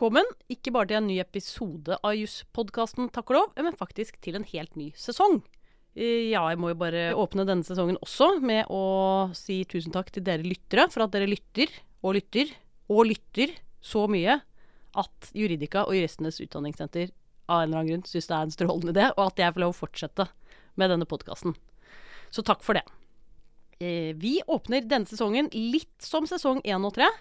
Velkommen, ikke bare til en ny episode av Jusspodkasten, Takk og lov, men faktisk til en helt ny sesong. Eh, Ja, jeg må jo bare åpne denne sesongen også med å si tusen takk til dere lyttere for at dere lytter og lytter og lytter så mye at Juridika og Juristenes Utdanningssenter av en eller annen grunn syns det er en strålende idé, og at jeg får lov å fortsette med denne podkasten. Så takk for det. Eh, Vi åpner denne sesongen litt som sesong én og tre,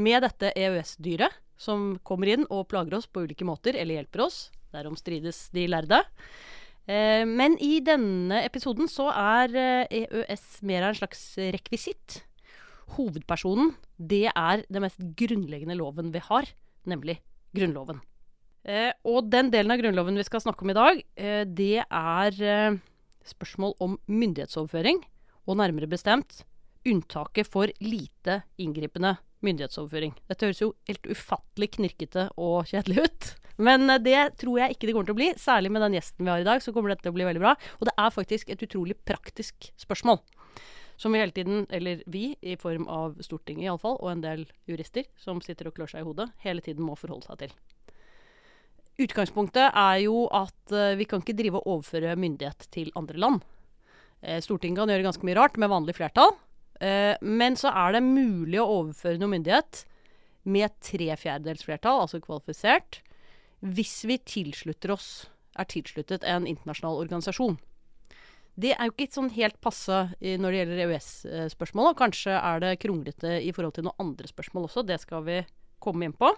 med dette EØS-dyret som kommer inn og plager oss på ulike måter, eller hjelper oss. Derom strides de lærde. Eh, Men i denne episoden så er eh, EØS mer av en slags rekvisitt. Hovedpersonen, det er den mest grunnleggende loven vi har, nemlig Grunnloven. Eh, Og den delen av Grunnloven vi skal snakke om i dag, det er spørsmål om myndighetsoverføring, og nærmere bestemt unntaket for lite inngripende myndighetsoverføring. Dette høres jo helt ufattelig knirkete og kjedelig ut. Men eh, det tror jeg ikke det kommer til å bli. Særlig med den gjesten vi har i dag, så kommer dette til å bli veldig bra. Og det er faktisk et utrolig praktisk spørsmål. Som vi hele tiden, eller vi, i form av Stortinget iallfall, og en del jurister som sitter og klør seg i hodet, hele tiden må forholde seg til. Utgangspunktet er jo at eh, vi kan ikke drive og overføre myndighet til andre land. Eh, Stortinget kan gjøre ganske mye rart med vanlig flertall. Eh, men så er det mulig å overføre noe myndighet med tre fjerdedels flertall, altså kvalifisert, hvis vi tilslutter oss, er tilsluttet en internasjonal organisasjon. Det er jo ikke sånn helt passe når det gjelder EØS-spørsmål. og Kanskje er det kronglete i forhold til noen andre spørsmål også. Det skal vi komme inn på.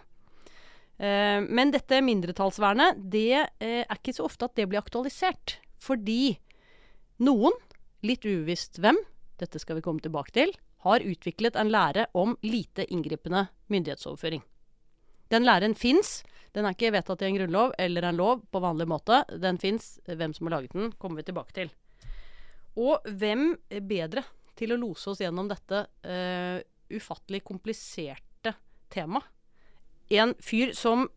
Eh, men dette mindretallsvernet, det eh, er ikke så ofte at det blir aktualisert. Fordi noen, litt uvisst hvem, dette skal vi komme tilbake til, har utviklet en lære om lite inngripende myndighetsoverføring. Den læren fins. Den er ikke vedtatt i en grunnlov eller en lov på vanlig måte. Den fins. Hvem som har laget den, kommer vi tilbake til. Og hvem er bedre til å lose oss gjennom dette uh, ufattelig kompliserte temaet? En fyr som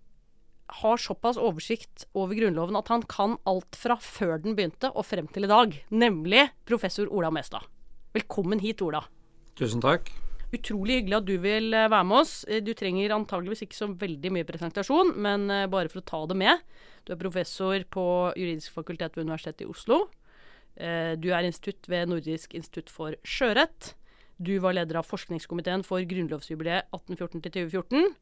har såpass oversikt over Grunnloven at han kan alt fra før den begynte og frem til i dag. Nemlig professor Ola Mestad. Velkommen hit, Ola. Tusen takk. Utrolig hyggelig at du vil eh, være med oss. Eh, Du trenger antageligvis ikke så veldig mye presentasjon, men eh, bare for å ta det med. Du er professor på juridisk fakultet ved Universitetet i Oslo. Du er institutt ved Nordisk institutt for sjørett. Du var leder av forskningskomiteen for grunnlovsjubileet 1814-2014.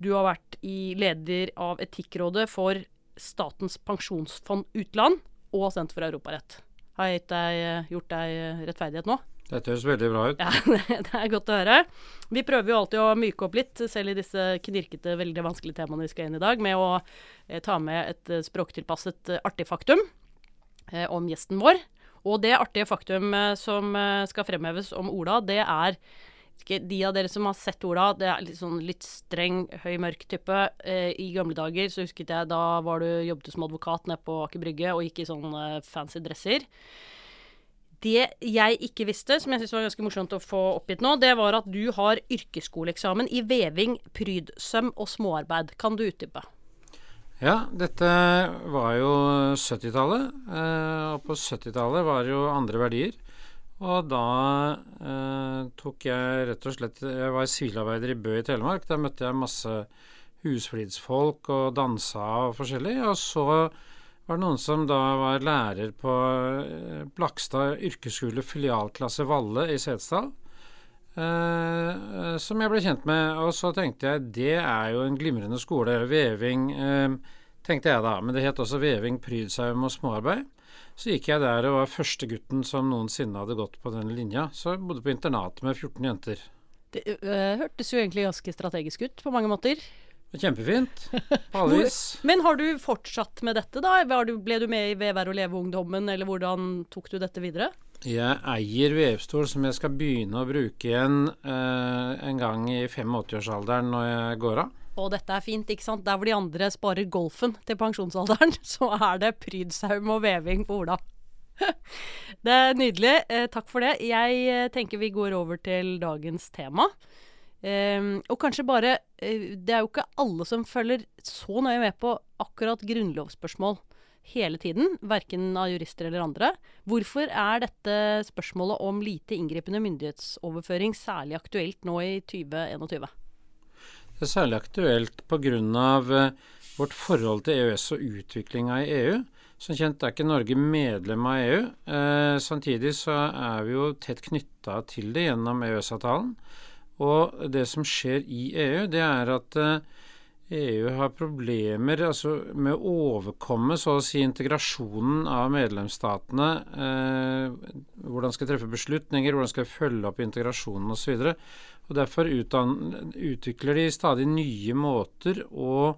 Du har vært i leder av Etikkrådet for Statens pensjonsfond utland og Senter for europarett. Har jeg deg, gjort deg rettferdighet nå? Dette høres veldig bra ut. Ja, det er godt å høre. Vi prøver jo alltid å myke opp litt, selv i disse knirkete, veldig vanskelige temaene vi skal inn i dag, med å eh, ta med et eh, språktilpasset eh, artig faktum eh, om gjesten vår. Og det artige faktum eh, som eh, skal fremheves om Ola, det er ikke de av dere som har sett Ola, det er litt sånn litt streng, høy, mørk type. Eh, I gamle dager så husket jeg da var du jobbet som advokat nede på Aker Brygge og gikk i sånne fancy dresser. Det jeg ikke visste, som jeg syns var ganske morsomt å få oppgitt nå, det var at du har yrkesskoleeksamen i veving, prydsøm og småarbeid. Kan du utdype? Ja, dette var jo 70-tallet. Eh, og på 70-tallet var det jo andre verdier. Og da eh, tok jeg rett og slett Jeg var sivilarbeider i Bø i Telemark. Der møtte jeg masse husflidsfolk og dansa og forskjellig. Og så var det noen som da var lærer på eh, Blakstad yrkesskole filialklasse Valle i Setesdal. Eh, som jeg ble kjent med. Og så tenkte jeg det er jo en glimrende skole. Veving, eh, tenkte jeg da. Men det het også veving, prydsaum og småarbeid. Så gikk jeg der og var første gutten som noensinne hadde gått på den linja. Så jeg bodde på internat med 14 jenter. Det øh, hørtes jo egentlig ganske strategisk ut på mange måter. Kjempefint. På alle vis. Men har du fortsatt med dette, da? Du, ble du med i Vevær og leve-ungdommen, eller hvordan tok du dette videre? Jeg eier vevstol som jeg skal begynne å bruke igjen eh, en gang i 85-årsalderen når jeg går av. Og dette er fint, ikke sant? Der hvor de andre sparer golfen til pensjonsalderen, så er det prydsaum og veving på Ola. Det er nydelig. Eh, takk for det. Jeg eh, tenker vi går over til dagens tema. Eh, og kanskje bare eh, Det er jo ikke alle som følger så nøye med på akkurat grunnlovsspørsmål hele tiden, verken av jurister eller andre. Hvorfor er dette spørsmålet om lite inngripende myndighetsoverføring særlig aktuelt nå i 2021? Det er særlig aktuelt pga. vårt forhold til EØS og utviklinga i EU. Som kjent er ikke Norge medlem av EU. Eh, samtidig så er vi jo tett knytta til det gjennom EØS-avtalen. Og det som skjer i EU, det er at eh, EU har problemer altså, med å overkomme så å si integrasjonen av medlemsstatene. Eh, hvordan skal treffe beslutninger, hvordan skal følge opp integrasjonen osv. Og Derfor utvikler de stadig nye måter å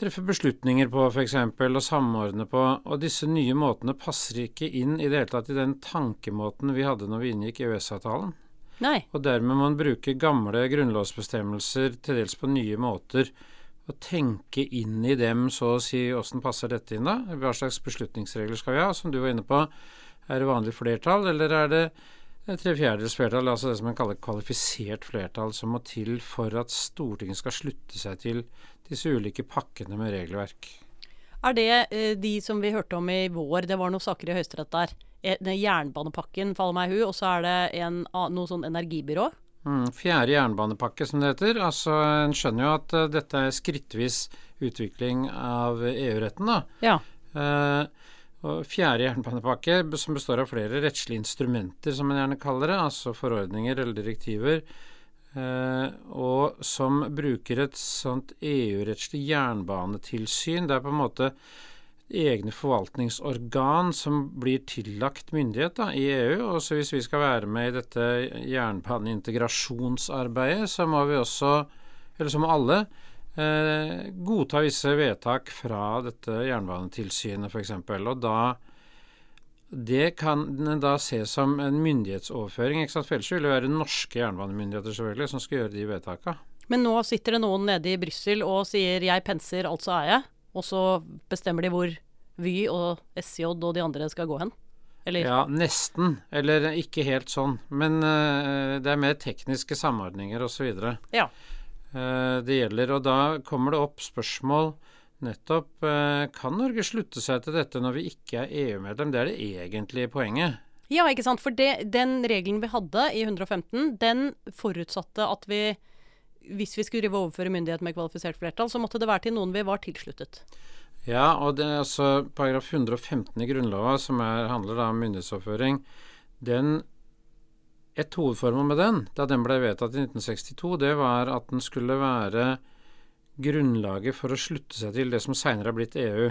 treffe beslutninger på, f.eks., og samordne på. Og disse nye måtene passer ikke inn i det hele tatt i den tankemåten vi hadde når vi inngikk EØS-avtalen. Nei. Og dermed må man bruke gamle grunnlovsbestemmelser til dels på nye måter. Og tenke inn i dem, så å si, åssen passer dette inn, da? Hva slags beslutningsregler skal vi ha? Som du var inne på, er det vanlig flertall, eller er det tre fjerdedels flertall, altså det som man kaller kvalifisert flertall, som må til for at Stortinget skal slutte seg til disse ulike pakkene med regelverk. Er det eh, de som vi hørte om i vår, det var noen saker i Høyesterett der. Eh, den jernbanepakken faller meg hu, og så er det en, noe sånn energibyrå? Mm, fjerde jernbanepakke, som det heter. Altså, En skjønner jo at uh, dette er skrittvis utvikling av EU-retten. da. Ja. Uh, og fjerde jernbanepakke, som består av flere rettslige instrumenter, som man gjerne kaller det, altså forordninger eller direktiver, Eh, og som bruker et sånt EU-rettslig jernbanetilsyn. Det er på en måte egne forvaltningsorgan som blir tillagt myndighet da, i EU. Og så hvis vi skal være med i dette jernbaneintegrasjonsarbeidet, så må vi også, eller så må alle, eh, godta visse vedtak fra dette jernbanetilsynet f.eks. Og da det kan da ses som en myndighetsoverføring. ikke sant? For ellers vil det være norske jernbanemyndigheter selvfølgelig som skal gjøre de vedtakene. Men nå sitter det noen nede i Brussel og sier 'jeg penser, altså er jeg', og så bestemmer de hvor Vy og SJ og de andre skal gå hen? Eller? Ja, nesten. Eller ikke helt sånn. Men uh, det er mer tekniske samordninger osv. Ja. Uh, det gjelder. Og da kommer det opp spørsmål Nettopp. Eh, kan Norge slutte seg til dette når vi ikke er EU-medlem? Det er det egentlige poenget. Ja, ikke sant. For det, den regelen vi hadde i 115, den forutsatte at vi hvis vi skulle overføre myndighet med kvalifisert flertall, så måtte det være til noen vi var tilsluttet. Ja, og det er altså paragraf 115 i Grunnlova, som er, handler da om myndighetsoverføring, den Et hovedformål med den, da den ble vedtatt i 1962, det var at den skulle være grunnlaget for å slutte seg til det som seinere har blitt EU.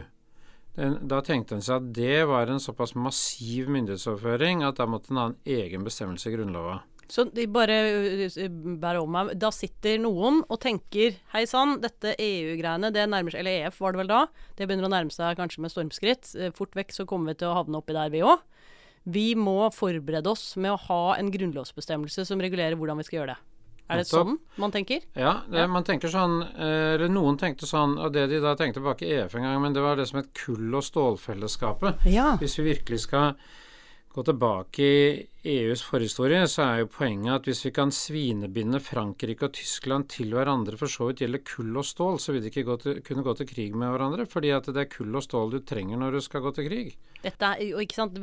Den, da tenkte en seg at det var en såpass massiv myndighetsoverføring at da måtte en ha en egen bestemmelse i Grunnlova. Så de bare bærer om meg. Da sitter noen og tenker hei sann, dette EU-greiene, det nærmer seg Eller EF var det vel da. Det begynner å nærme seg kanskje med stormskritt. Eh, fort vekk så kommer vi til å havne oppi der, vi òg. Vi må forberede oss med å ha en grunnlovsbestemmelse som regulerer hvordan vi skal gjøre det. Er det sånn man tenker? Ja, det, man tenker sånn eh, Eller noen tenkte sånn, og det de da tenkte bak i EF en gang, men det var det som het kull- og stålfellesskapet. Ja. Hvis vi virkelig skal gå tilbake i EUs forhistorie, så er jo poenget at hvis vi kan svinebinde Frankrike og Tyskland til hverandre, for så vidt gjelder kull og stål, så vil de ikke gå til, kunne gå til krig med hverandre. Fordi at det er kull og stål du trenger når du skal gå til krig. Dette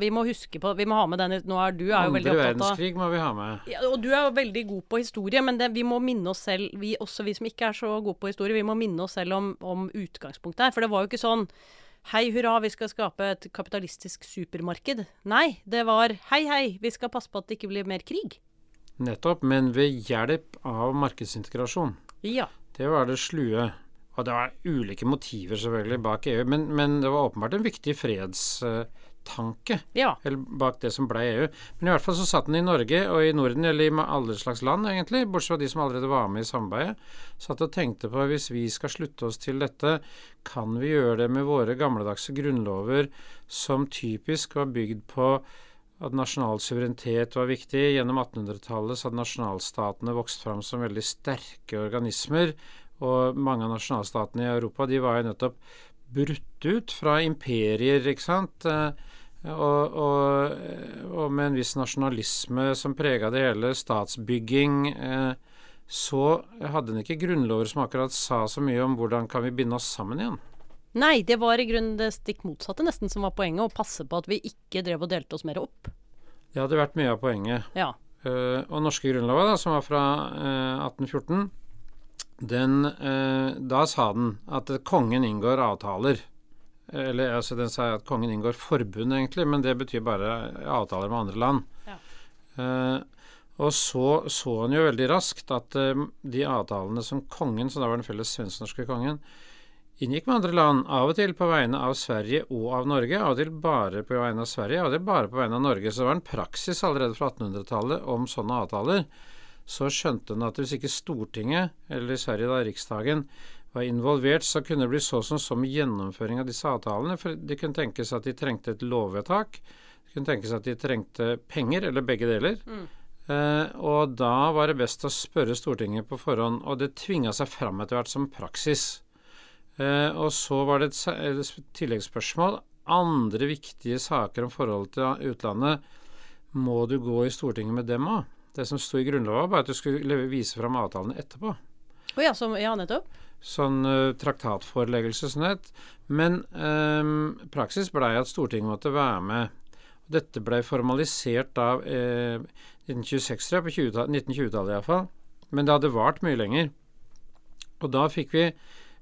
Vi må huske på, vi må ha med den nå er du er jo veldig opptatt av Andre verdenskrig må vi ha med. Ja, og du er jo veldig god på historie, men det, vi må minne oss selv, vi, også vi som ikke er så gode på historie, vi må minne oss selv om, om utgangspunktet her. For det var jo ikke sånn Hei hurra, vi skal skape et kapitalistisk supermarked. Nei, det var hei hei, vi skal passe på at det ikke blir mer krig. Nettopp, men ved hjelp av markedsintegrasjon. Ja. Det var det slue. Og det var ulike motiver selvfølgelig bak EU, men, men det var åpenbart en viktig fredstanke ja. bak det som ble EU. Men i hvert fall så satt den i Norge og i Norden, eller i alle slags land egentlig, bortsett fra de som allerede var med i samarbeidet, satt og tenkte på hvis vi skal slutte oss til dette, kan vi gjøre det med våre gamledagse grunnlover som typisk var bygd på at nasjonal suverenitet var viktig. Gjennom 1800-tallet så hadde nasjonalstatene vokst fram som veldig sterke organismer. Og mange av nasjonalstatene i Europa de var jo nettopp brutt ut fra imperier, ikke sant. Eh, og, og, og, med en viss nasjonalisme som prega det hele, statsbygging, eh, så hadde en ikke grunnlover som akkurat sa så mye om hvordan kan vi binde oss sammen igjen. Nei, det var i grunnen det stikk motsatte nesten som var poenget, å passe på at vi ikke drev og delte oss mer opp. Det hadde vært mye av poenget. Ja. Uh, og norske grunnlover, da, som var fra uh, 1814, den eh, Da sa den at kongen inngår avtaler. Eller altså den sa at kongen inngår forbund, egentlig, men det betyr bare avtaler med andre land. Ja. Eh, og så så han jo veldig raskt at eh, de avtalene som kongen, som da var den felles svensk-norske kongen, inngikk med andre land, av og til på vegne av Sverige og av Norge, av og til bare på vegne av Sverige, av og til bare på vegne av Norge. Så det var en praksis allerede fra 1800-tallet om sånne avtaler. Så skjønte han at hvis ikke Stortinget, eller i Sverige da Riksdagen, var involvert, så kunne det bli så som så med gjennomføring av disse avtalene. For det kunne tenkes at de trengte et lovvedtak. Det kunne tenkes at de trengte penger, eller begge deler. Eh, og da var det best å spørre Stortinget på forhånd, og det tvinga seg fram etter hvert som praksis. Eh, og så var det et, et tilleggsspørsmål. Andre viktige saker om forholdet til utlandet, må du gå i Stortinget med dem òg? Det som sto i Grunnloven, var bare at du skulle vise fram avtalene etterpå. Oh, ja, som, ja, nettopp. Sånn uh, traktatforeleggelse, sånn het. Men um, praksis blei at Stortinget måtte være med. Dette blei formalisert av eh, 1926, tror jeg, på 20-tallet- 1920-tallet iallfall. Men det hadde vart mye lenger. Og da fikk vi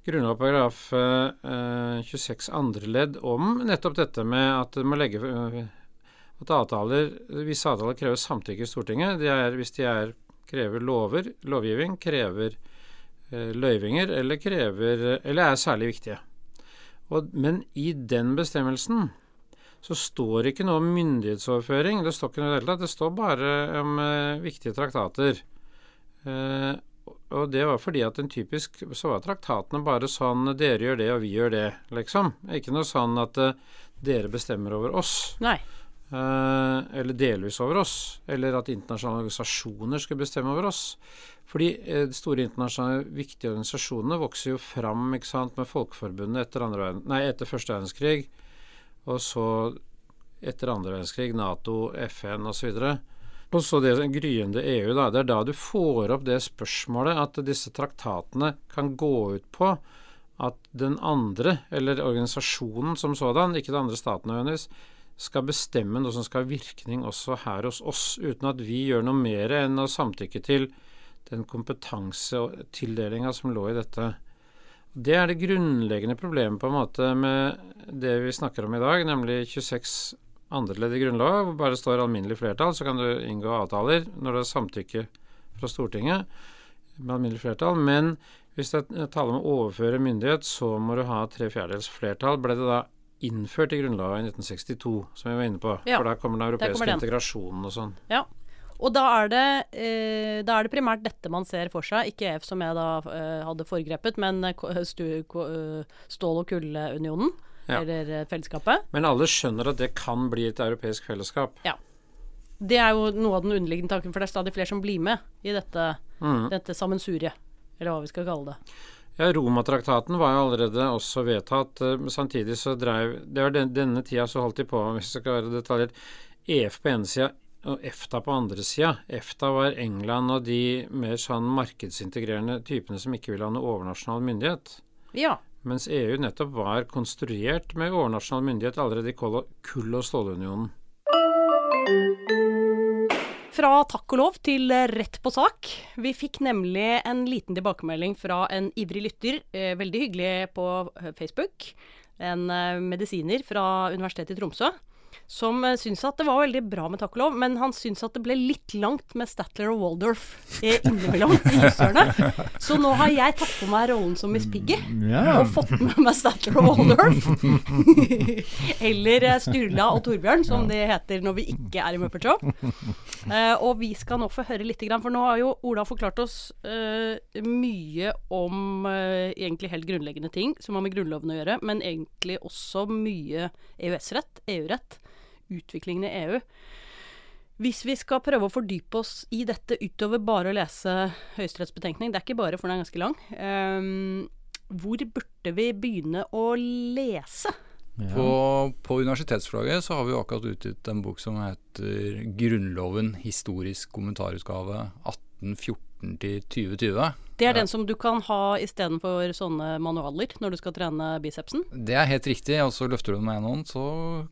Grunnlov paragraf eh, 26 andre ledd om nettopp dette med at det må legge eh, at avtaler, visse avtaler krever samtykke i Stortinget. De er, hvis de er, krever lover, lovgivning, krever eh, løyvinger eller krever eller er særlig viktige. Og, men i den bestemmelsen så står det ikke noe om myndighetsoverføring. Det står ikke noe i det. Står bare om eh, viktige traktater. Eh, og det var fordi at en typisk så var traktatene bare sånn Dere gjør det, og vi gjør det, liksom. Ikke noe sånn at eh, dere bestemmer over oss. Nei. Eh, eller delvis over oss, eller at internasjonale organisasjoner skal bestemme over oss. Fordi eh, de store internasjonale viktige organisasjonene vokser jo fram sant, med Folkeforbundet etter, verden, nei, etter første verdenskrig, og så etter andre verdenskrig Nato, FN osv. Og så det gryende EU. da, Det er da du får opp det spørsmålet at disse traktatene kan gå ut på at den andre, eller organisasjonen som sådan, ikke den andre staten nødvendigvis, skal bestemme noe som skal ha virkning også her hos oss, uten at vi gjør noe mer enn å samtykke til den kompetansetildelinga som lå i dette. Det er det grunnleggende problemet på en måte med det vi snakker om i dag, nemlig 26 andre ledd i Grunnloven, hvor bare står alminnelig flertall, så kan du inngå avtaler når det er samtykke fra Stortinget med alminnelig flertall. Men hvis det er tale om å overføre myndighet, så må du ha tre fjerdedels flertall. Ble det da innført i Grunnloven i 1962, som vi var inne på. Ja, For da kommer den europeiske kommer den. integrasjonen og sånn. Ja. Og da er, det, eh, da er det primært dette man ser for seg, ikke EF som jeg da eh, hadde foregrepet, men eh, stu, eh, stål- og kullunionen, Ja. eller eh, fellesskapet. Men alle skjønner at det kan bli et europeisk fellesskap. Ja. Det er jo noe av den underliggende tanken, for det er stadig flere som blir med i dette, mm. dette sammensuriet, eller hva vi skal kalle det. Ja, Romatraktaten var jo allerede også vedtatt. eh, Samtidig så dreiv Det var den, denne tida så holdt de på, hvis det skal være detaljert, EF på ene sida og EFTA på andre sida. EFTA var England og de mer sånn markedsintegrerende typene som ikke ville ha noe overnasjonal myndighet. Ja. Mens EU nettopp var konstruert med overnasjonal myndighet allerede i kull- og stålunionen. Fra takk og lov til rett på sak. Vi fikk nemlig en liten tilbakemelding fra en ivrig lytter, eh, veldig hyggelig på Facebook. En eh, medisiner fra Universitetet i Tromsø. Som uh, syns at det var veldig bra med takk og lov, men han syns at det ble litt langt med Statler og Waldorf eh, innimellom i jussørene. Så nå har jeg tatt på meg rollen som Miss Piggy. yeah. Og fått med meg Statler og Waldorf. Eller uh, Sturla og Torbjørn, som det heter når vi ikke er i Muppet Show. Uh, og vi skal nå få høre litt, grann, for nå har jo Ola forklart oss eh, mye om eh, egentlig helt grunnleggende ting som har med Grunnloven å gjøre, men egentlig også mye EØS-rett, EU-rett, utviklingen i EU. Hvis vi skal prøve å fordype oss i dette utover bare å lese Høyesteretts betenkning, det er ikke bare, for den er ganske lang, um, hvor burde vi begynne å lese? På, på universitetsflagget så har vi jo akkurat utgitt en bok som heter 'Grunnloven historisk kommentarutgave 1814 til 2020'. Det er den som du kan ha istedenfor sånne manualer når du skal trene bicepsen. Det er helt riktig, og så løfter du den med en hånd, så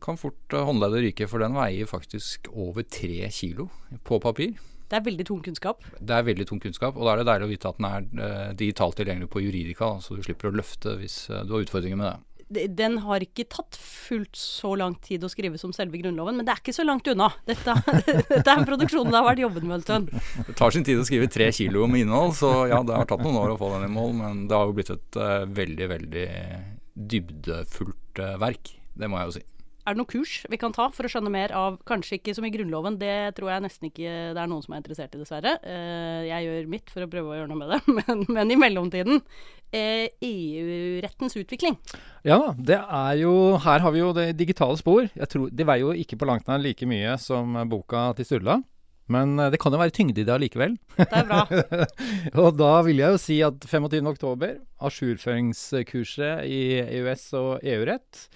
kan fort eh, håndleddet ryke, for den veier faktisk over tre kilo på papir. Det Det er veldig tung kunnskap. Det er veldig tung kunnskap, og da er det deilig å vite at den er eh, digitalt tilgjengelig på Juridika, så du slipper å løfte hvis eh, du har utfordringer med det. Den har ikke tatt fullt så lang tid å skrive som selve Grunnloven, men det er ikke så langt unna. Dette, dette er en produksjon det har vært jobbet med en stund. Det tar sin tid å skrive tre kilo med innhold, så ja, det har tatt noen år å få den i mål, men det har jo blitt et uh, veldig, veldig dybdefullt uh, verk. Det må jeg jo si. Er det noe kurs vi kan ta for å skjønne mer av Kanskje ikke som i Grunnloven, det tror jeg nesten ikke det er noen som er interessert i, dessverre. Eh, Jeg gjør mitt for å prøve å gjøre noe med det, men, men i mellomtiden eh, EU-rettens utvikling. Ja da, det er jo Her har vi jo det digitale spor. Jeg tror, Det veier jo ikke på langt nær like mye som boka til Sturla. Men eh, det kan jo være tyngde i det allikevel. Det er bra. og da vil jeg jo si at 25.10, ajourføringskurset i EØS og EU-rett.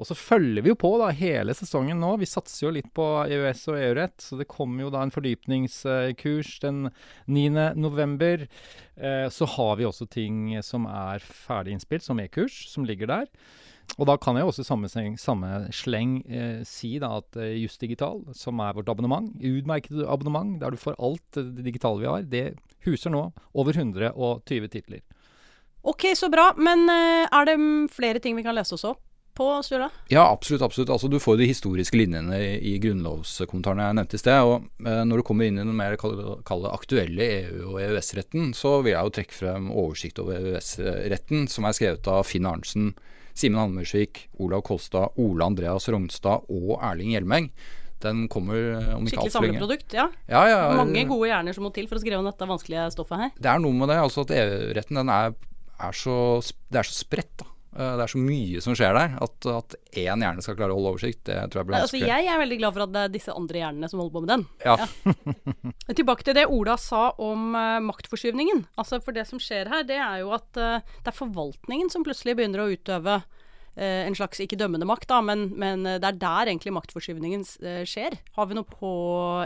Og så følger vi jo på da hele sesongen nå. Vi satser jo litt på EØS og EU-rett. Så det kommer jo da en fordypningskurs den 9. november. Eh, så har vi også ting som er ferdig innspilt, som e-kurs, som ligger der. Og da kan jeg også i samme, samme sleng eh, si da at eh, Just Digital, som er vårt abonnement, utmerket abonnement der du får alt eh, det digitale vi har, det huser nå over 120 titler. Ok, så bra. Men eh, er det flere ting vi kan lese oss opp på, Sturla? Ja, absolutt. absolutt. Altså, du får de historiske linjene i, grunnlovskommentarene jeg nevnte i sted. og eh, Når du kommer inn i den mer kalle aktuelle EU- og EØS-retten, så vil jeg jo trekke frem oversikt over EØS-retten, som er skrevet av Finn Arntzen, Simen Hammersvik, Olav Kolstad, Ole Andreas Rognstad og Erling Hjelmeng. Den kommer eh, om ikke Skikkelig altfor lenge. samleprodukt, ja. Ja, ja, Mange gode hjerner som må til for å skrive om dette vanskelige stoffet her. Det er noe med det, altså at EU-retten den er, er så, det er så spredt. da. Eh, Det er så mye som skjer der, at, at én hjerne skal klare å holde oversikt, det tror jeg blir vanskelig. Altså, jeg er veldig glad for at det er disse andre hjernene som holder på med den. Ja. Tilbake til det Ola sa om uh, maktforskyvningen. Altså, for det som skjer her, det er jo at uh, det er forvaltningen som plutselig begynner å utøve uh, en slags ikke dømmende makt, da, men, men det er der egentlig maktforskyvningen skjer. Har vi noe på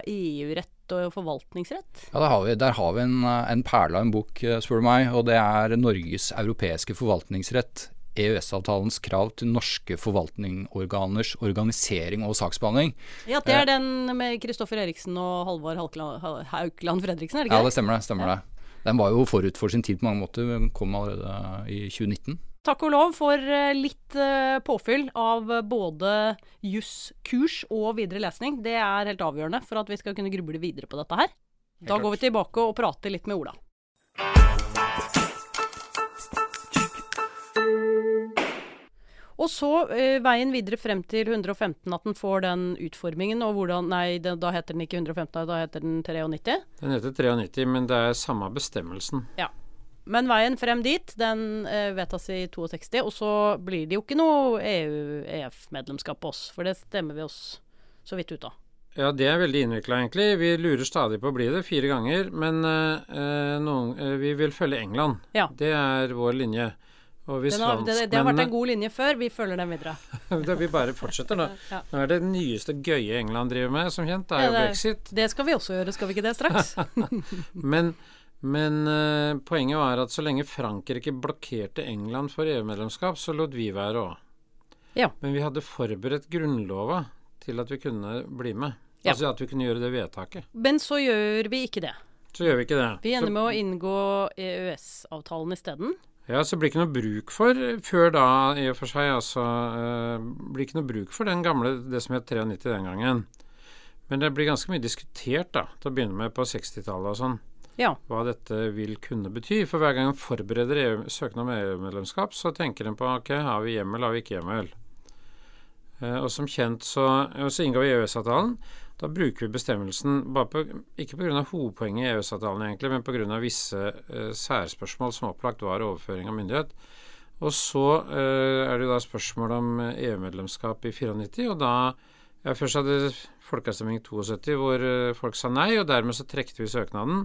EU-rett og forvaltningsrett? Ja, der har vi, der har vi en, en perle av en bok, spør du meg, og det er Norges europeiske forvaltningsrett. EØS-avtalens krav til norske forvaltningsorganers organisering og saksbehandling. Ja, det er den med Kristoffer Eriksen og Halvor Haukland Fredriksen, er det Ja, ikke det stemmer det. stemmer det. Den var jo forut for sin tid på mange måter. Den kom allerede i 2019. Takk og lov for eh, litt eh, påfyll av eh, både jusskurs og videre lesning. Det er helt avgjørende for at vi skal kunne gruble videre på dette her. Da går vi tilbake og prater litt med Ola. Og så eh, veien videre frem til 115, at den får den utformingen og hvordan Nei, det, da heter den ikke 115, da heter den 93. Den heter 93, men det er samme bestemmelsen. Ja. Men veien frem dit, den eh, vedtas i 62, og så blir det jo ikke noe EU-EF-medlemskap på oss, for det stemmer vi oss så vidt ut av. Ja, det er veldig innvikla, egentlig. Vi lurer stadig på å bli det, fire ganger. Men eh, eh, noen, eh, vi vil følge England. Ja. Det er vår linje. Har, det, det har vært en god linje før, vi følger den videre. Det- Vi bare fortsetter nå. Ja. Nå er det nyeste gøye England driver med, som kjent. Er jo brexit. Det skal vi også gjøre, skal vi ikke det straks? Men, men uh, poenget var at så lenge Frankrike blokkerte England for EU-medlemskap, så lot vi være òg. Ja. Men vi hadde forberedt Grunnlova til at vi kunne bli med. Ja. Altså at vi kunne gjøre det vedtaket. Men så gjør vi ikke det. Så gjør vi ikke det. Vi ender så, med å inngå EØS-avtalen isteden. Ja, så blir ikke noe bruk for før da, i og for seg. Altså eh, blir ikke noe bruk for den gamle, det som het 93 den gangen. Men det blir ganske mye diskutert da, til å begynne med på 60-tallet og sånn. Ja. hva dette vil kunne bety. For hver gang en forbereder EU, søknad om EU-medlemskap, så tenker en på ok, har vi hjemmel, har vi ikke hjemmel. Eh, og som kjent så, så inngår vi EØS-avtalen. Da bruker vi bestemmelsen bare på, ikke pga. hovedpoenget i EØS-avtalen, egentlig, men pga. visse eh, særspørsmål som opplagt var overføring av myndighet. Og så eh, er det jo da spørsmål om eh, EU-medlemskap i 94, og da ja, Først hadde folkeavstemning i 72 hvor eh, folk sa nei, og dermed så trekte vi søknaden.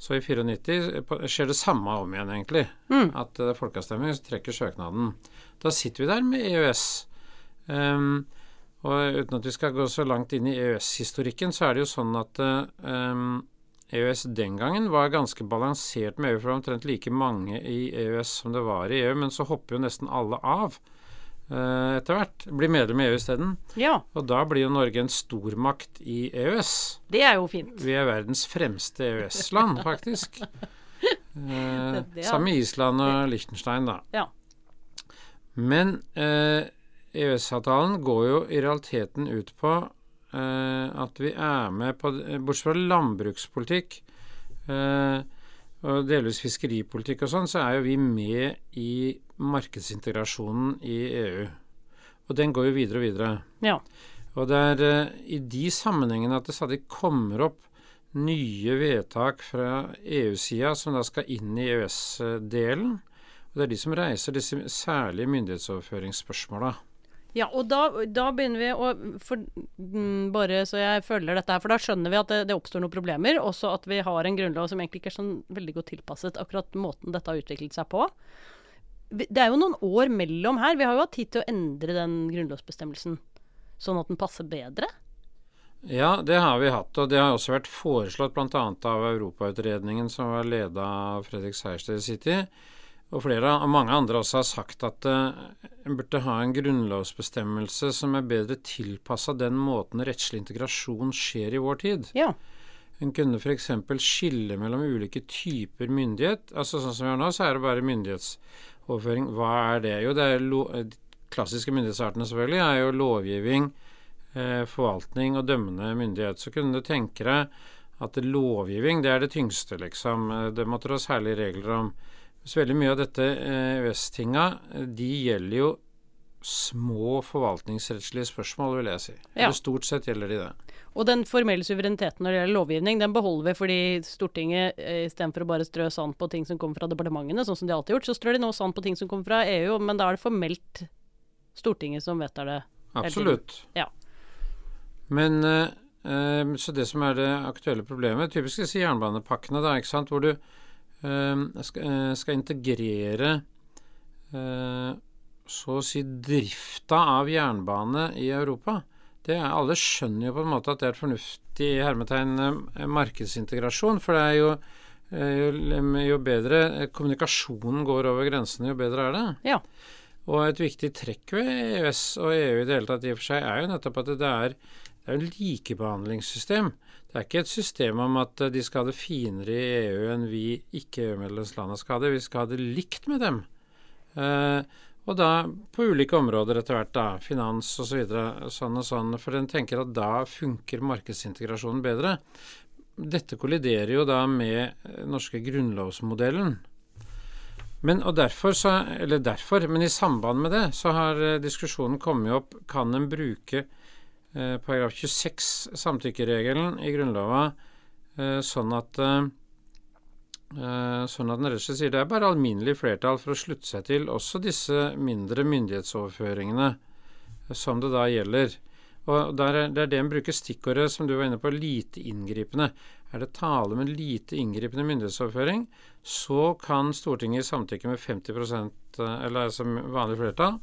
Så i 94 skjer det samme om igjen, egentlig. Mm. At det er folkeavstemning, så trekker søknaden. Da sitter vi der med EØS. Ehm, og uten at vi skal gå så langt inn i EØS-historikken, så er det jo sånn at ehm, EØS den gangen var ganske balansert med EU, for det var omtrent like mange i EØS som det var i EU, men så hopper jo nesten alle av. eh, etter hvert. Blir medlem i EU isteden. Ja, Og da blir jo Norge en stormakt i EØS. det er jo fint. Vi er verdens fremste EØS-land, faktisk. Eh. Sammen med Island og Liechtenstein, da. Ja. Men eh, EØS-avtalen går jo i realiteten ut på eh, at vi er med på Bortsett fra landbrukspolitikk eh, og delvis fiskeripolitikk og sånn, så er jo vi med i markedsintegrasjonen i EU. Og den går jo videre og videre. Ja. Og det er eh, i de sammenhengene at det stadig kommer opp nye vedtak fra EU-sida som da skal inn i EØS-delen. Og det er de som reiser disse særlige myndighetsoverføringsspørsmåla. Ja, og da, da begynner vi å for, mm, Bare så jeg følger dette her, for da skjønner vi at det, det oppstår noen problemer. Også at vi har en grunnlov som egentlig ikke er sånn veldig godt tilpasset akkurat måten dette har utviklet seg på. Det er jo noen år mellom her. Vi har jo hatt tid til å endre den grunnlovsbestemmelsen sånn at den passer bedre. Ja, det har vi hatt, og det har også vært foreslått bl.a. av Europautredningen, som var leda av Fredrik Sejersted i sin. Og flere og mange andre også har sagt at eh, en burde ha en grunnlovsbestemmelse som er bedre tilpassa den måten rettslig integrasjon skjer i vår tid. Ja. En kunne f.eks. skille mellom ulike typer myndighet. Altså Sånn som vi har nå, så er det bare myndighetsoverføring. Hva er det? Jo, det er de klassiske myndighetsartene selvfølgelig er jo lovgivning, eh, forvaltning og dømmende myndighet. Så kunne du tenke deg at lovgivning, det er det tyngste, liksom. Eh, Det måtte du ha særlige regler om. Så veldig mye av dette eh, EØS-tinga, de gjelder jo små forvaltningsrettslige spørsmål, vil jeg si. Ja. Eller stort sett gjelder de det. Og den formelle suvereniteten når det gjelder lovgivning, den beholder vi fordi Stortinget eh, istedenfor å bare strø sand på ting som kommer fra departementene, sånn som de alltid har gjort, så strør de nå sand på ting som kommer fra EU, men da er det formelt Stortinget som vedtar det. Absolutt. Ja. Men eh, eh, Så det som er det aktuelle problemet, typisk disse jernbanepakkene, da, ikke sant, hvor du skal, eh, skal integrere eh, så å si drifta av jernbane i Europa. Det er, alle skjønner jo på en måte at det er et fornuftig hermetegn eh, markedsintegrasjon, for det er jo jo, jo bedre kommunikasjonen går over grensene, jo bedre er det. Ja. Og et viktig trekk ved EØS og EU i det hele tatt i og for seg er jo nettopp at det er, det er et likebehandlingssystem. Det er ikke et system om at eh, de skal ha det finere i EU enn vi ikke-EU-medlemslandene skal ha det. Vi skal ha det likt med dem. Eh, og da på ulike områder etter hvert, da. Finans osv. Så videre, sånn og sånn. For en tenker at da funker markedsintegrasjonen bedre. Dette kolliderer jo da med den norske grunnlovsmodellen. Men derfor så, derfor, men i samband med det så har eh, diskusjonen kommet opp Kan en bruke eh, paragraf 26, samtykkeregelen i Grunnlova, eh, sånn at eh, Sånn at den rett og slett sier det er bare alminnelig flertall for å slutte seg til også disse mindre myndighetsoverføringene som det da gjelder. Og der er, Det er det en bruker stikkordet som du var inne på, lite inngripende. Er det tale om en lite inngripende myndighetsoverføring, så kan Stortinget samtykke med 50 eh, eller altså vanlig flertall,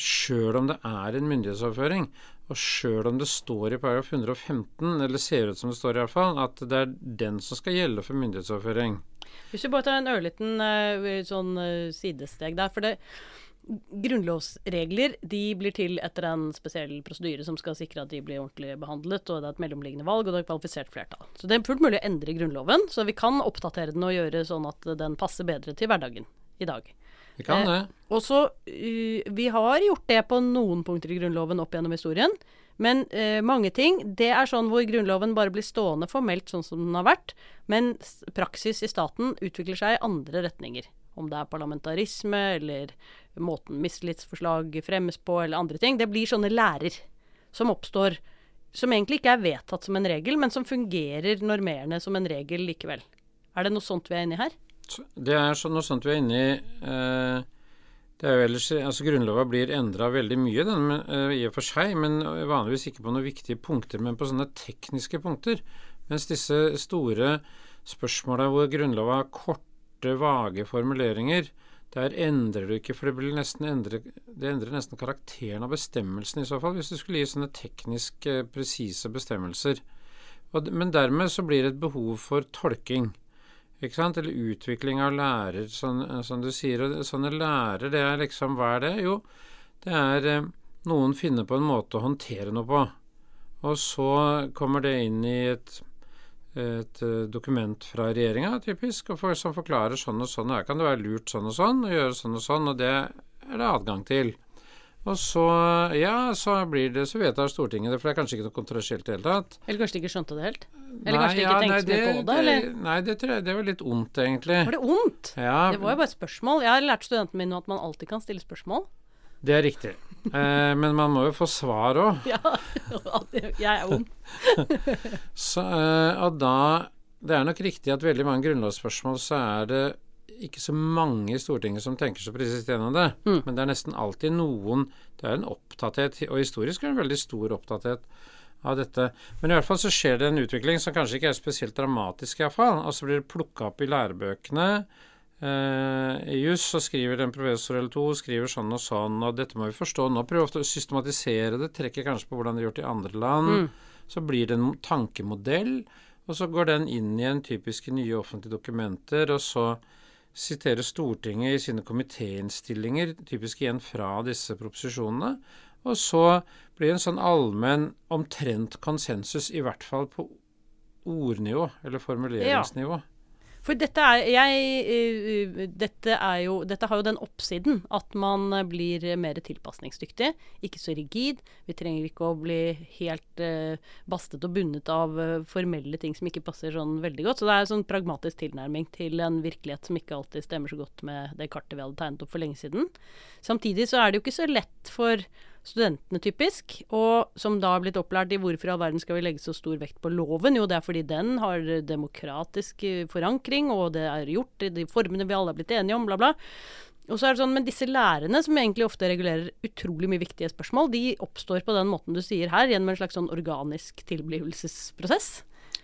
sjøl om det er en myndighetsoverføring. Og sjøl om det står i paragraf 115, eller ser ut som det står iallfall, at det er den som skal gjelde for myndighetsoverføring. Hvis vi bare tar en ørliten eh, sånn eh, sidesteg der. For det, grunnlovsregler de blir til etter en spesiell prosedyre som skal sikre at de blir ordentlig behandlet, og det er et mellomliggende valg, og det er kvalifisert flertall. Så det er fullt mulig å endre Grunnloven, så vi kan oppdatere den og gjøre sånn at den passer bedre til hverdagen i dag. Vi kan Eh, det. Og så uh, Vi har gjort det på noen punkter i Grunnloven opp gjennom historien. Men uh, mange ting det er sånn hvor Grunnloven bare blir stående formelt sånn som den har vært, men praksis i staten utvikler seg i andre retninger. Om det er parlamentarisme eller måten mistillitsforslag fremmes på eller andre ting. Det blir sånne lærer som oppstår, som egentlig ikke er vedtatt som en regel, men som fungerer normerende som en regel likevel. Er det noe sånt vi er inne i her? Det er sånn, noe sånt vi er inne i. Eh, det er jo ellers, altså Grunnlova blir endra veldig mye den, men, eh, i og for seg, men vanligvis ikke på noen viktige punkter, men på sånne tekniske punkter. Mens disse store spørsmåla hvor Grunnlova har korte, vage formuleringer, der endrer du ikke, for det, endre, det endrer nesten karakteren av bestemmelsen i så fall, hvis du skulle gi sånne teknisk eh, presise bestemmelser. Og, men dermed så blir det et behov for tolking. Ikke sant? Eller utvikling av lærer, som, som du sier. Og sånne lærer, det er liksom Hva er det? Jo, det er eh, noen finner på en måte å håndtere noe på. Og så kommer det inn i et, et eh, dokument fra regjeringa, typisk, for, som forklarer sånn og sånn. Her kan det være lurt sånn og sånn, og gjøre sånn og sånn, og det er det adgang til. Og så, ja, så blir det, så vedtar Stortinget det, for det er kanskje ikke noe kontroversielt i det hele tatt. Eller kanskje de ikke skjønte det helt? Eller kanskje de ikke tenkte nei, mye på det, eller? Nei, det tror jeg det var litt ondt, egentlig. Var det ondt? Ja, Det var jo bare et spørsmål. Jeg har lært studentene mine at man alltid kan stille spørsmål. det er riktig. Eh, men man må jo få svar òg. Ja, jeg er ond. Så, eh, og da Det er nok riktig at veldig mange grunnlovsspørsmål så er det ikke så mange i Stortinget som tenker så presist gjennom det. Mm. Men det er nesten alltid noen Det er en opptatthet, og historisk er det en veldig stor opptatthet av dette. Men i hvert fall så skjer det en utvikling som kanskje ikke er spesielt dramatisk, iallfall. Og så blir det plukka opp i lærebøkene. Eh, I juss så skriver en professor eller to skriver sånn og sånn, og dette må vi forstå nå. Prøver ofte å systematisere det, trekker kanskje på hvordan det er gjort i andre land. Mm. Så blir det en tankemodell, og så går den inn i en typisk nye offentlige dokumenter, og så siterer Stortinget i sine komitéinnstillinger, typisk igjen fra disse proposisjonene. Og så blir det en sånn allmenn, omtrent konsensus, i hvert fall på ordnivå, eller formuleringsnivå. For dette er, jeg, uh, uh, dette er jo Dette har jo den oppsiden at man uh, blir mer tilpasningsdyktig. Ikke så rigid. Vi trenger ikke å bli helt bastet og bundet av formelle ting som ikke passer sånn veldig godt. Så det er en sånn pragmatisk tilnærming til en virkelighet som ikke alltid stemmer så godt med det kartet vi hadde tegnet opp for lenge siden. Samtidig så er det jo ikke så lett for studentene, typisk, og som da har blitt opplært i hvorfor i all verden skal vi legge så stor vekt på loven? Jo, det er fordi den har demokratisk eh, forankring, og det er gjort i de formene vi alle har blitt enige om, bla, bla. Og så er det sånn, Men disse lærerne, som egentlig ofte regulerer utrolig mye viktige spørsmål, de oppstår på den måten du sier her, gjennom en slags sånn organisk tilblivelsesprosess.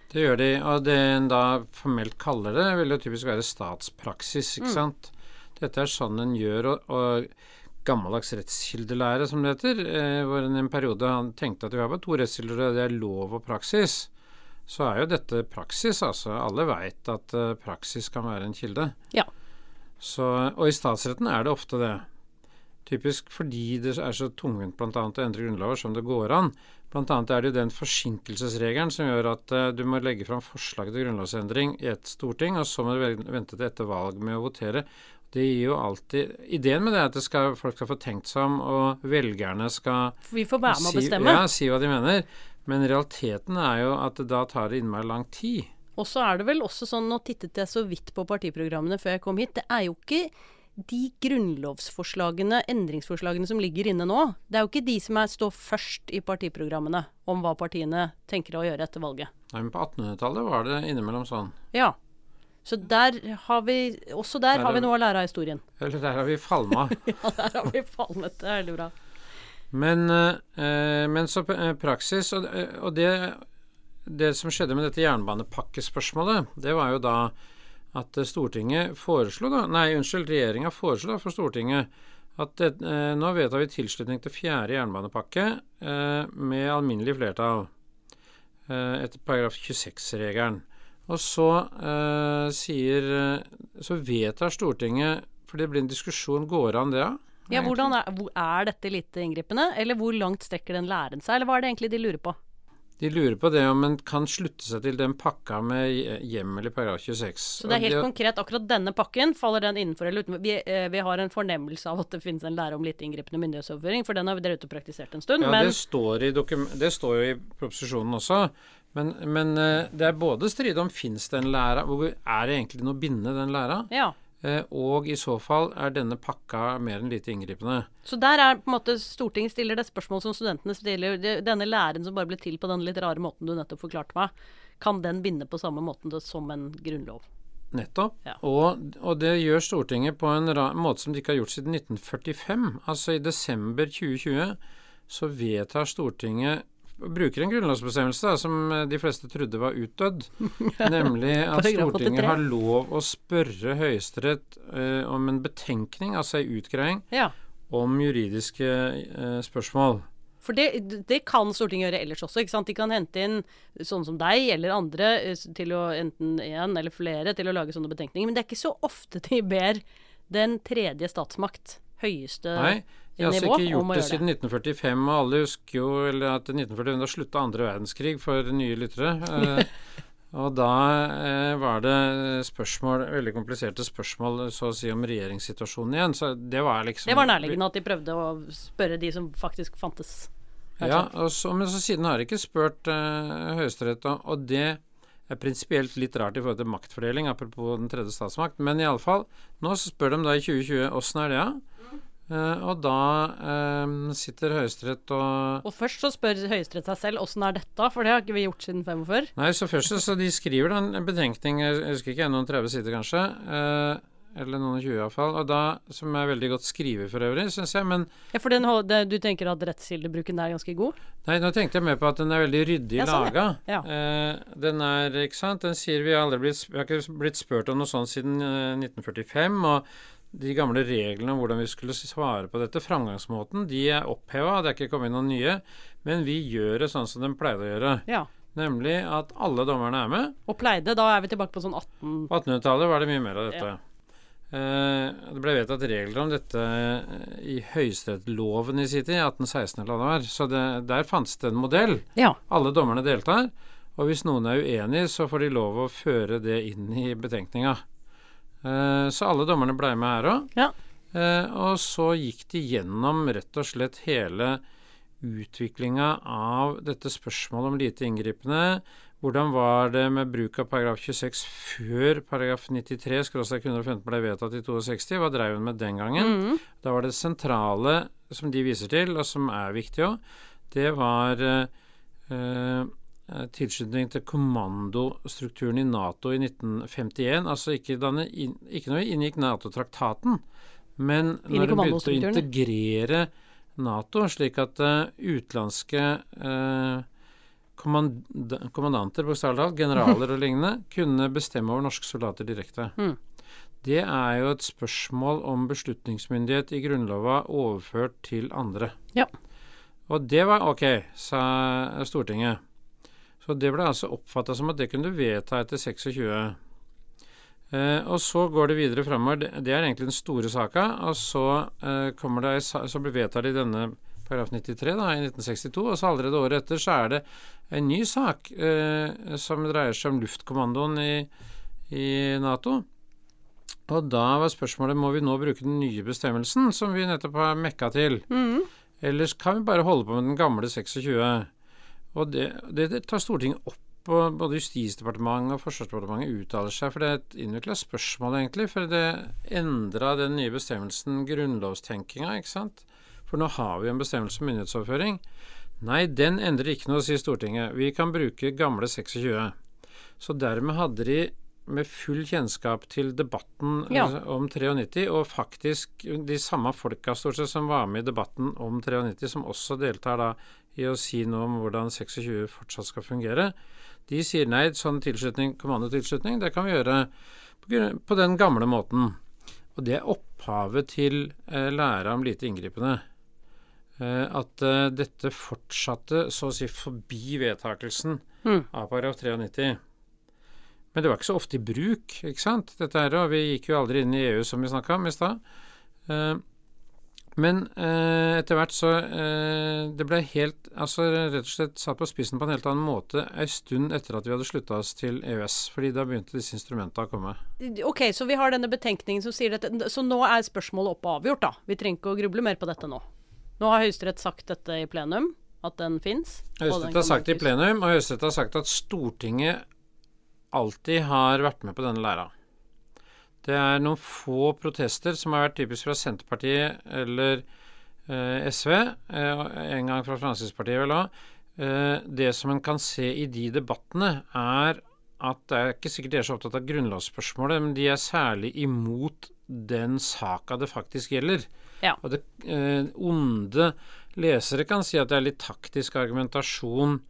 Det gjør de, og det en da formelt kaller det, vil jo typisk være statspraksis, ikke Mm. sant. Dette er sånn en gjør, og, og gammeldags rettskildelære, som det heter, eh, hvor en i en periode han tenkte at vi har bare to rettskilder, og det er lov og praksis. Så er jo dette praksis, altså. Alle veit at eh, praksis kan være en kilde. Ja. Så, og i statsretten er det ofte det. Typisk fordi det er så tungvint bl.a. å endre grunnlover som det går an. Annet er det jo den forsinkelsesregelen som gjør at eh, du må legge fram forslag til grunnlovsendring i et storting, og så må du vente til etter valg med å votere. Det gir jo alltid Ideen med det er at det skal, folk skal få tenkt seg om, og velgerne skal vi får være med å si, bestemme. ja, si hva de mener. Men realiteten er jo at da tar det innmari lang tid. Og så er det vel også sånn, nå tittet jeg så vidt på partiprogrammene før jeg kom hit, det er jo ikke de grunnlovsforslagene, endringsforslagene som ligger inne nå, det er jo ikke de som er, står først i partiprogrammene om hva partiene tenker å gjøre etter valget. Nei, men på 1800-tallet var det innimellom sånn. Ja. Så der har vi Også der Der har vi noe å lære av historien. Eller der har vi falma. Ja, der har vi falmet. Det er veldig bra. Men, eh, men så eh, praksis Og, og det, det som skjedde med dette jernbanepakkespørsmålet, det var jo da at eh, Stortinget foreslo da Nei, unnskyld, regjeringa foreslo da for Stortinget at det, eh, nå vedtar vi tilslutning til fjerde jernbanepakke eh, med alminnelig flertall eh, etter paragraf 26-regelen. Og så eh, sier eh, Så vedtar Stortinget For det blir en diskusjon. Går an det, ja? Hvordan er, er dette lite inngripende, eller hvor langt strekker den læren seg, eller hva er det egentlig de lurer på? De lurer på det om en kan slutte seg til den pakka med hjemmel i paragraf 26. Så det er helt det, konkret, akkurat denne pakken, faller den innenfor eller utenfor? Vi, eh, vi har en fornemmelse av at det finnes en lære om lite inngripende myndighetsoverføring, for den har dere ute og praktisert en stund. ja, men det, står i det står jo i proposisjonen også. Men, men eh, det er både strid om fins den læra, hvor er det egentlig noe bindende den læra, ja. eh, og i så fall er denne pakka mer enn lite inngripende. Så der er på en måte Stortinget stiller det spørsmål som studentene stiller. Denne læren som bare ble til på den litt rare måten du nettopp forklarte meg, kan den binde på samme måten som en grunnlov? Nettopp. Ja. Og, og det gjør Stortinget på en måte som de ikke har gjort siden 1945. Altså i desember 2020 så vedtar Stortinget Bruker en grunnlovsbestemmelse som eh, de fleste trodde var utdødd. nemlig at Stortinget har lov å spørre Høyesterett eh, om en betenkning, altså en utgreiing, Ja. om juridiske eh, spørsmål. For det, det kan Stortinget gjøre ellers også. ikke sant? De kan hente inn sånne som deg eller andre, eh, til å enten én eller flere, til å lage sånne betenkninger. Men det er ikke så ofte de ber den tredje statsmakt, høyeste Nei, de har altså ikke gjort det siden 1945, og alle husker jo at 1945 da slutta andre verdenskrig for nye lyttere. Eh, og da eh, var det spørsmål, veldig kompliserte spørsmål så å si om regjeringssituasjonen igjen. Så det var liksom Det var nærliggende at de prøvde å spørre de som faktisk fantes. Ja, og så, men så siden har de ikke spurt eh, Høyesterett, og, det er prinsipielt litt rart i forhold til maktfordeling, apropos den tredje statsmakt. Men iallfall, nå så spør de da i 2020 åssen er det, ja? Eh, og da eh, sitter Høyesterett og Og først så spør Høyesterett seg selv åssen er dette, for det har ikke vi gjort siden 45. Nei, så først så de skriver da en betenkning, jeg husker ikke, noen 30 sider kanskje, eh, eller noen 20 iallfall, og da, som er veldig godt skrevet for øvrig, syns jeg, men Ja, for den, det, du tenker at rettskildebruken er ganske god? Nei, nå tenkte jeg mer på at den er veldig ryddig Ja, sånn, laga. ja. Eh, den er, ikke sant, den sier vi aldri blitt Vi har ikke blitt spurt om noe sånt siden eh, 1945. og de gamle reglene om hvordan vi skulle svare på dette, framgangsmåten, de er oppheva. Det er ikke kommet inn noen nye. Men vi gjør det sånn som de pleide å gjøre. Ja. Nemlig at alle dommerne er med. Og pleide, da er vi tilbake på sånn 18 1800-tallet var det mye mer av dette. Eh, det ble vedtatt regler om dette eh, i høyesterettsloven i sin tid, 1816 eller hva det var. Så det, der fantes det en modell. Ja. Alle dommerne deltar. Og hvis noen er uenig, så får de lov å føre det inn i betenkninga. Eh, så alle dommerne blei med her òg. Ja. Eh, og så gikk de gjennom rett og slett hele utviklinga av dette spørsmålet om lite inngripende. Hvordan var det med bruk av paragraf 26 før paragraf 93 skråstrek 115 ble vedtatt i 62? Hva dreiv hun med den gangen? Mm. Da var det sentrale som de viser til, og som er viktig òg, det var eh, eh, tilslutning til kommandostrukturen i Nato i 1951. Altså ikke, da ikke når vi inngikk Nato-traktaten, men når vi begynte å integrere Nato, slik at uh, utenlandske uh, kommand kommandanter, bokstavelig talt, generaler og lignende, kunne bestemme over norske soldater direkte. Mm. Det er jo et spørsmål om beslutningsmyndighet i Grunnlova overført til andre. Ja. Og det var ok, sa Stortinget. Så det ble altså oppfatta som at det kunne du vedta etter 26. Uh, og så går det videre framover. Det, det er egentlig den store saka. Og så uh, kommer det Så blir vedtatt i denne paragraf 93 da, i 1962, og så allerede året etter så er det en ny sak uh, som dreier seg om luftkommandoen i, i Nato. Og da var spørsmålet må vi nå bruke den nye bestemmelsen som vi nettopp har mekka til. Mm. Ellers kan vi bare holde på med den gamle 26. Og det, det, det tar Stortinget opp, og både Justisdepartementet og Forsvarsdepartementet uttaler seg, for det er et innvikla spørsmål, egentlig. For det endra den nye bestemmelsen grunnlovstenkinga, ikke sant. For nå har vi en bestemmelse om myndighetsoverføring. Nei, den endrer ikke noe, sier Stortinget. Vi kan bruke gamle 26. Så dermed hadde de med full kjennskap til debatten Ja. eh, om 93, og faktisk de samme folka stort sett som var med i debatten om 93, som også deltar da i å si noe om hvordan 26 fortsatt skal fungere, de sier nei, sånn tilslutning, kommandotilslutning, det kan vi gjøre på, på den gamle måten. Og det er opphavet til eh, læra om lite inngripende. Eh, at eh, dette fortsatte så å si forbi vedtakelsen Mm. av paragraf 93. Men det var ikke så ofte i bruk, ikke sant, dette her, og vi gikk jo aldri inn i EU som vi snakka om i stad. Eh, men eh, etter hvert så eh, Det ble helt Altså rett og slett satt på spissen på en helt annen måte ei stund etter at vi hadde slutta oss til EØS, fordi da begynte disse instrumentene å komme. Ok, så vi har denne betenkningen som sier dette. Så nå er spørsmålet oppe og avgjort, da. Vi trenger ikke å gruble mer på dette nå. Nå har Høyesterett sagt dette i plenum, at den fins. Høyesterett har sagt det i plenum, og Høyesterett har sagt at Stortinget alltid har vært med på denne læra. Det er noen få protester som har vært typisk fra Senterpartiet eller eh, SV, eh, en gang fra Fremskrittspartiet vel òg. Eh, det som en kan se i de debattene, er at det er ikke sikkert de er så opptatt av grunnlovsspørsmålet, men de er særlig imot den saka det faktisk gjelder. Ja. Og det eh, onde lesere kan si at det er litt taktisk argumentasjon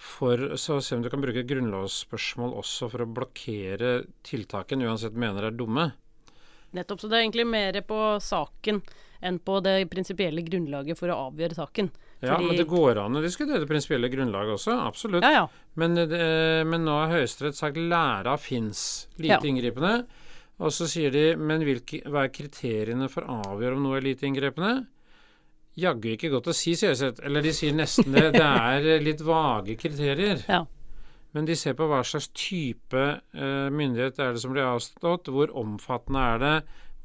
for så se om du kan bruke grunnlovsspørsmål også for å blokkere tiltakene, uansett mener er dumme. Nettopp. Så det er egentlig mer på saken enn på det prinsipielle grunnlaget for å avgjøre saken. Ja, Fordi- men det går an å diskutere det prinsipielle grunnlaget også, absolutt. Ja, ja. Men, det, men nå har Høyesterett sagt læra fins, lite Ja. inngripende. Og så sier de men hvilke, hva er kriteriene for å avgjøre om noe er lite inngripende? Jaggu ikke godt å si, Høyesterett. Eller de sier nesten det. Det er litt vage kriterier. Ja. Men de ser på hva slags type eh, myndighet er det som blir avstått, hvor omfattende er det,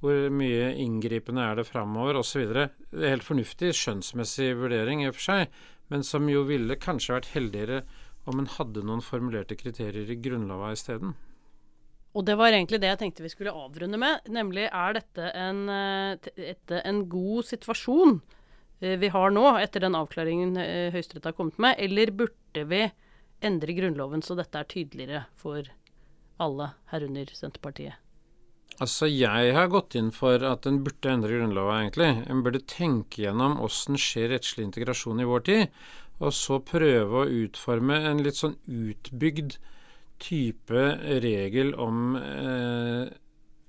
hvor mye inngripende er det framover osv. Helt fornuftig skjønnsmessig vurdering i og for seg, men som jo ville kanskje vært heldigere om en hadde noen formulerte kriterier i Grunnlova isteden. Og det var egentlig det jeg tenkte vi skulle avrunde med. Nemlig er dette en, eh, dette en god situasjon eh, vi har nå, etter den avklaringen eh, Høyesterett har kommet med, eller burde vi endre Grunnloven så dette er tydeligere for alle, herunder Senterpartiet? Altså, jeg har gått inn for at en burde endre Grunnlova, egentlig. En burde tenke gjennom åssen skjer rettslig integrasjon i vår tid, og så prøve å utforme en litt sånn utbygd type regel om eh,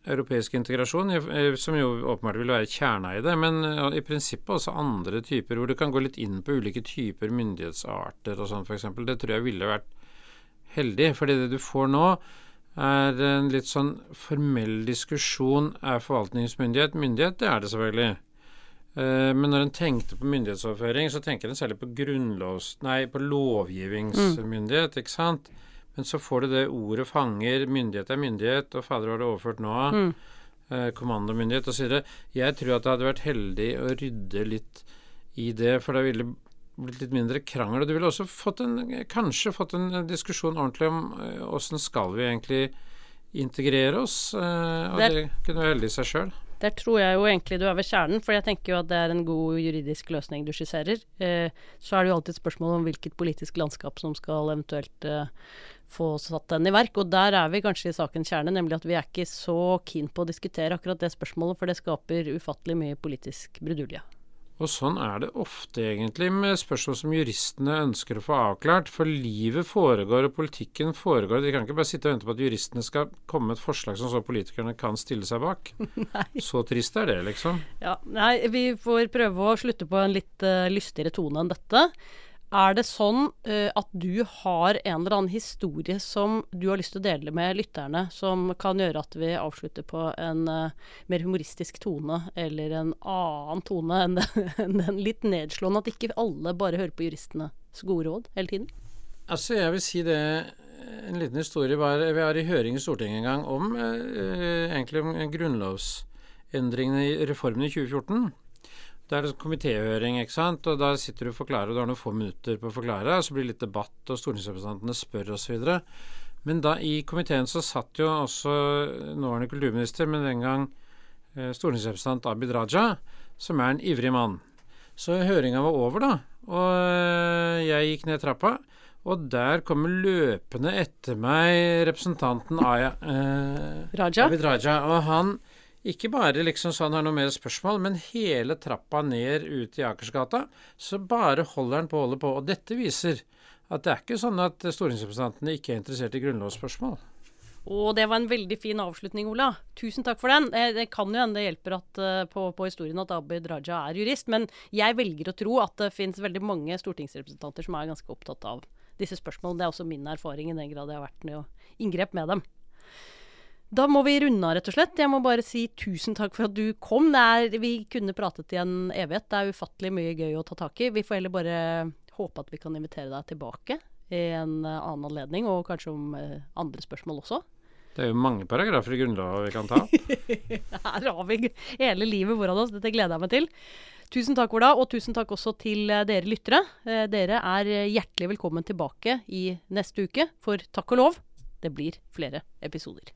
europeisk integrasjon, som jo åpenbart vil være kjerna i det, men eh, i prinsippet også andre typer, hvor du kan gå litt inn på ulike typer myndighetsarter og sånn, f.eks. Det tror jeg ville vært heldig, fordi det du får nå, er en litt sånn formell diskusjon er forvaltningsmyndighet. Myndighet, det er det selvfølgelig. Eh, Men når en tenkte på myndighetsoverføring, så tenker en særlig på. Nei, på lovgivningsmyndighet, ikke sant. Men så får du det ordet fanger. Myndighet er myndighet, og fader var det overført nå. Mm. Eh, kommandomyndighet osv. Jeg tror at det hadde vært heldig å rydde litt i det, for det ville blitt litt mindre krangel. Og du ville også fått en, kanskje fått en diskusjon ordentlig om eh, åssen skal vi egentlig integrere oss. eh, og Det det, kunne være heldig i seg sjøl. Der tror jeg jo egentlig du er ved kjernen, for jeg tenker jo at det er en god juridisk løsning du skisserer. Eh, så er det jo alltid et spørsmål om hvilket politisk landskap som skal eventuelt eh, få satt den i verk. Og der er vi kanskje i sakens kjerne, nemlig at vi er ikke så keen på å diskutere akkurat det spørsmålet, for det skaper ufattelig mye politisk brudulje. Og sånn er det ofte egentlig med spørsmål som juristene ønsker å få avklart. For livet foregår, og politikken foregår. De kan ikke bare sitte og vente på at juristene skal komme med et forslag som så politikerne kan stille seg bak. Så trist er det, liksom. Ja, nei, vi får prøve å slutte på en litt uh, lystigere tone enn dette. Er det sånn uh, at du har en eller annen historie som du har lyst til å dele med lytterne, som kan gjøre at vi avslutter på en uh, mer humoristisk tone, eller en annen tone enn den, litt nedslående, at ikke alle bare hører på juristenes gode råd hele tiden? Altså, jeg vil si det En liten historie var Vi var i høring i Stortinget en gang om uh, egentlig om grunnlovsendringene i reformen i 2014. Da er det komitéhøring, ikke sant, og da sitter du og forklarer, og du har noen få minutter på å forklare, og så blir det litt debatt, og stortingsrepresentantene spør osv. Men da i komiteen så satt jo også nåværende kulturminister, men den gang eh, stortingsrepresentant Abid Raja, som er en ivrig mann. Så høringa var over, da, og eh, jeg gikk ned trappa. Og der kommer løpende etter meg representanten Aya eh, Raja? Abid Raja. Og han ikke bare liksom så han har noe mer spørsmål, men hele trappa ned ut i Akersgata. Så bare holder han på å holde på. Og dette viser at det er ikke sånn at stortingsrepresentantene ikke er interessert i grunnlovsspørsmål. Og det var en veldig fin avslutning, Ola. Tusen takk for den. Det kan jo hende det hjelper at, eh, på, på historien at Abid Raja er jurist, men jeg velger å tro at det finnes veldig mange stortingsrepresentanter som er ganske opptatt av disse spørsmålene. Det er også min erfaring i den grad jeg har vært noe inngrep med dem. Da må vi runde av, rett og slett. Jeg må bare si tusen takk for at du kom. Det er, vi kunne pratet i en evighet. Det er ufattelig mye gøy å ta tak i. Vi får heller bare håpe at vi kan invitere deg tilbake i en eh, annen anledning, og kanskje om eh, andre spørsmål også. Det er jo mange paragrafer i Grunnloven vi kan ta opp. Her har vi hele livet foran oss. Dette gleder jeg meg til. Tusen takk, Ola, og tusen takk også til eh, dere lyttere. Dere er hjertelig velkommen tilbake i neste uke, for takk og lov, det blir flere episoder.